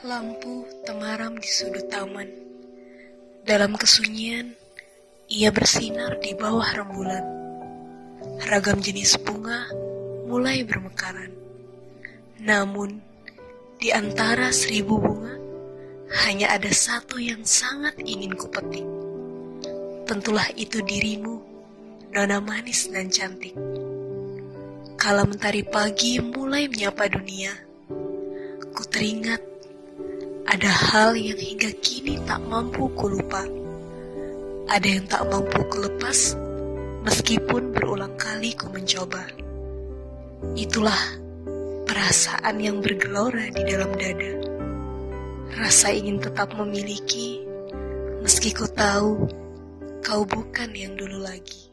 Lampu temaram di sudut taman. Dalam kesunyian, ia bersinar di bawah rembulan. Ragam jenis bunga mulai bermekaran. Namun, di antara seribu bunga, hanya ada satu yang sangat ingin kupetik. Tentulah itu dirimu, nona manis dan cantik. Kala mentari pagi mulai menyapa dunia, ku teringat ada hal yang hingga kini tak mampu kulupa. Ada yang tak mampu kulepas, meskipun berulang kali ku mencoba. Itulah perasaan yang bergelora di dalam dada. Rasa ingin tetap memiliki, meski ku tahu kau bukan yang dulu lagi.